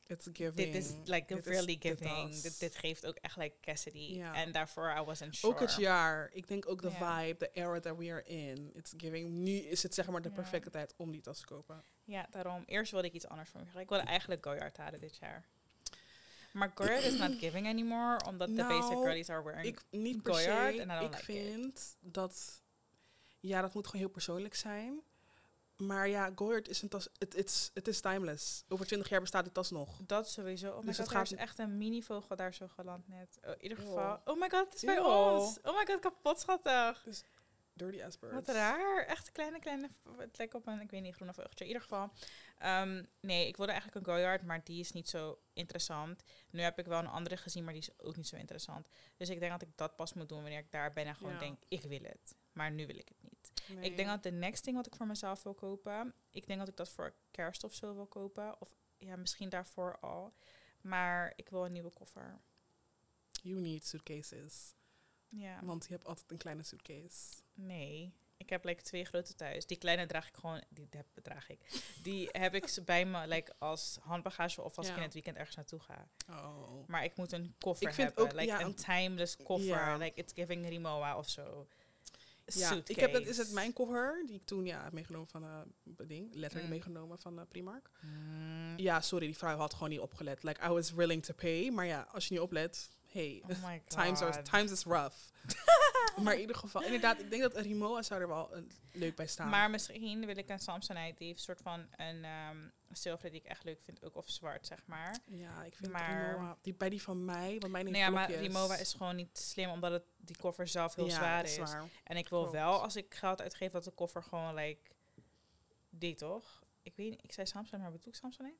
S1: It's giving.
S2: Dit is like
S1: Dit is
S2: really giving. Dit, dit geeft ook echt like Cassidy. En daarvoor I wasn't sure.
S1: Ook het jaar. Ik denk ook de vibe, de era that we are in. It's giving. Nu is het zeg maar de perfecte tijd om die tas te kopen.
S2: Ja, daarom. Eerst wilde ik iets anders voor me. Ik wilde eigenlijk Goyard halen dit jaar. Maar Goyard is not giving anymore, omdat de basic
S1: Nou,
S2: girlies are wearing...
S1: Ik niet
S2: Goyard
S1: se.
S2: en I don't
S1: Ik
S2: like it.
S1: vind dat ja, dat moet gewoon heel persoonlijk zijn. Maar ja, Goyard is een tas. Het is timeless. Over 20 jaar bestaat die tas nog.
S2: Dat sowieso. Oh my
S1: Dus
S2: god,
S1: het
S2: er
S1: gaat
S2: is echt een mini-vogel daar zo geland net. Oh, in ieder geval. Oh my god, het is bij ons. Oh my god, kapot schattig.
S1: Dirty ass birds.
S2: Wat raar. Echt een kleine, kleine... Het lijkt op een, ik weet niet, groene vogeltje. In ieder geval. ehm, nee, ik wilde eigenlijk een Goyard, maar die is niet zo interessant. Nu heb ik wel een andere gezien, maar die is ook niet zo interessant. Dus ik denk dat ik dat pas moet doen wanneer ik daar ben en gewoon
S1: Ja.
S2: denk, ik wil het. Maar nu wil ik het.
S1: Nee.
S2: Ik denk dat de next thing wat ik voor mezelf wil kopen, ik denk dat ik dat voor kerst of zo wil kopen. Of ja, misschien daarvoor al. Maar ik wil een nieuwe koffer.
S1: You need suitcases.
S2: Ja,
S1: Want je hebt altijd een kleine suitcase.
S2: nee. Ik heb like twee grote thuis. Die kleine draag ik gewoon, die heb, draag ik. Die heb ik bij me like, als handbagage of als ik in het weekend ergens naartoe ga.
S1: Oh.
S2: Maar ik moet een koffer
S1: Ik vind
S2: hebben.
S1: ook-
S2: like
S1: ja,
S2: een timeless koffer. Like it's giving Rimowa of zo.
S1: Ja, ik heb dat is het mijn cover die ik toen ja heb meegenomen van eh ding, letterlijk
S2: Mm.
S1: meegenomen van eh, Primark.
S2: Mm,
S1: Ja, sorry, die vrouw had gewoon niet opgelet. Like I was willing to pay, maar ja, als je niet oplet, hey,
S2: oh
S1: times are times is rough. maar in ieder geval, inderdaad, ik denk dat een Rimowa zou er wel een, leuk bij staan.
S2: Maar misschien wil ik een Samsonite. Die heeft een soort van een zilver die ik echt leuk vind. Ook of zwart, zeg maar.
S1: ja, ik vind
S2: maar-
S1: Rimowa, die bij die van mij, want mijn heeft
S2: Nee, ja, maar. Rimowa is gewoon niet slim. Omdat het, die koffer zelf heel
S1: ja,
S2: zwaar
S1: is. Zwaar.
S2: En ik wil
S1: Klopt.
S2: wel, als ik geld uitgeef, dat de koffer gewoon like... Die toch? Ik weet niet. Ik zei Samsung, maar bedoel ik Samsonite?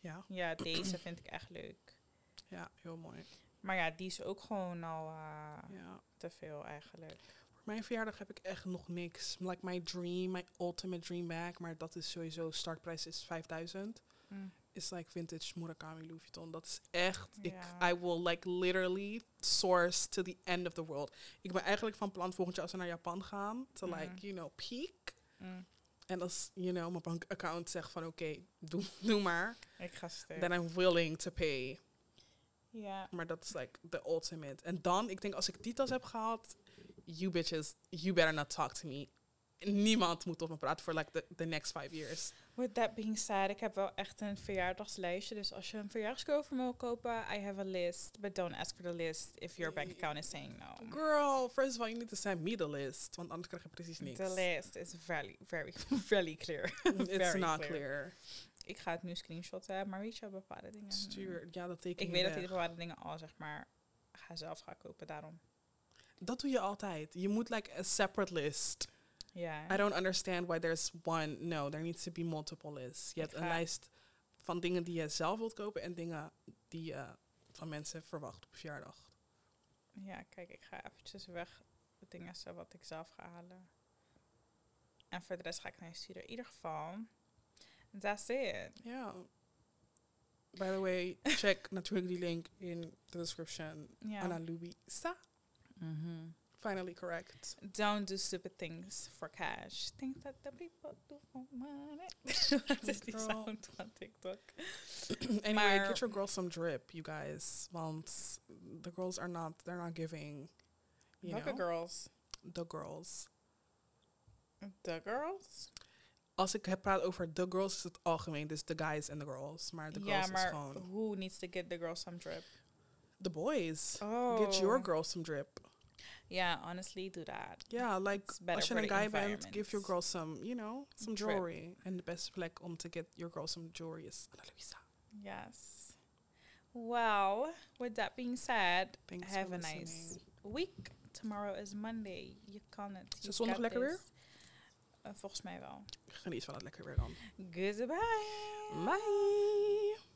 S1: Ja,
S2: Ja, deze vind ik echt leuk.
S1: ja, heel mooi.
S2: Maar ja, die is ook gewoon al eh,
S1: Ja.
S2: Te veel eigenlijk.
S1: Voor mijn verjaardag heb ik echt nog niks. Like my dream, my ultimate dream bag, maar dat is sowieso, startprijs is 5000.
S2: Mm.
S1: is like vintage Murakami Louis Vuitton. Dat is echt, ik. I will like literally source to the end of the world. Ik ben eigenlijk van plan volgend jaar als we naar Japan gaan, to
S2: Mhm.
S1: like, you know, peak.
S2: Mm.
S1: En als, you know, mijn bankaccount zegt van oké, doe, doe maar.
S2: Ik ga stuk.
S1: Then I'm willing to pay.
S2: Ja.
S1: Maar dat is like the ultimate. En dan, ik denk als ik tas heb gehad, you bitches, you better not talk to me. Niemand moet op me praten voor like the, the next five years.
S2: With that being said, ik heb wel echt een verjaardagslijstje. Dus als je een verjaardagscadeau voor me wil kopen, I have a list. But don't ask for the list if your bank account is saying no.
S1: Girl, first of all, you need to send me the list. Want anders krijg je precies niks.
S2: The list is very, very, very clear.
S1: It's
S2: Very
S1: not
S2: clear.
S1: clear.
S2: Ik ga het nu screenshotten, maar weet je bepaalde dingen.
S1: Stuur, ja, dat teken
S2: Ik
S1: je
S2: weet dat
S1: weg.
S2: hij de bepaalde dingen al, zeg maar, ga zelf gaan kopen, daarom.
S1: Dat doe je altijd. Je moet like a separate list.
S2: Ja.
S1: I don't understand why there's one. No, there needs to be multiple lists. Je
S2: Ik
S1: hebt een lijst van dingen die je zelf wilt kopen en dingen die je van mensen verwacht op verjaardag.
S2: Ja, kijk, ik ga eventjes weg de dingen zo wat ik zelf ga halen. En voor de rest ga ik naar je sturen. In ieder geval, that's it.
S1: Ja. By the way, check Naturally link in the description.
S2: Ja.
S1: Anna Luisa. Mm-hmm. Finally correct.
S2: Don't do stupid things for cash. Things that the people do for money.
S1: Girl.
S2: sound van TikTok.
S1: anyway, get your girls some drip, you guys. Want the girls are not, they're not giving. You
S2: Welke
S1: know?
S2: girls?
S1: The girls.
S2: The girls?
S1: Als ik heb praat over the girls, is het algemeen. Dus the guys en the girls. Maar the girls
S2: ja,
S1: is
S2: maar
S1: gewoon
S2: who needs to get the girls some drip?
S1: the boys.
S2: Oh.
S1: Get your girls some drip.
S2: Yeah, honestly, do that.
S1: Ja, like als je een
S2: the
S1: guy bent, give your girl some, you know, some jewelry. En de beste plek om te get your girl some jewelry is Ana Luisa.
S2: Yes. Well, with that being said,
S1: Thanks
S2: have a nice week. Tomorrow is Monday. You can it.
S1: Is het zondag lekker
S2: this. Uh, volgens mij wel.
S1: Geniet van het lekker weer dan.
S2: Goodbye.
S1: Bye.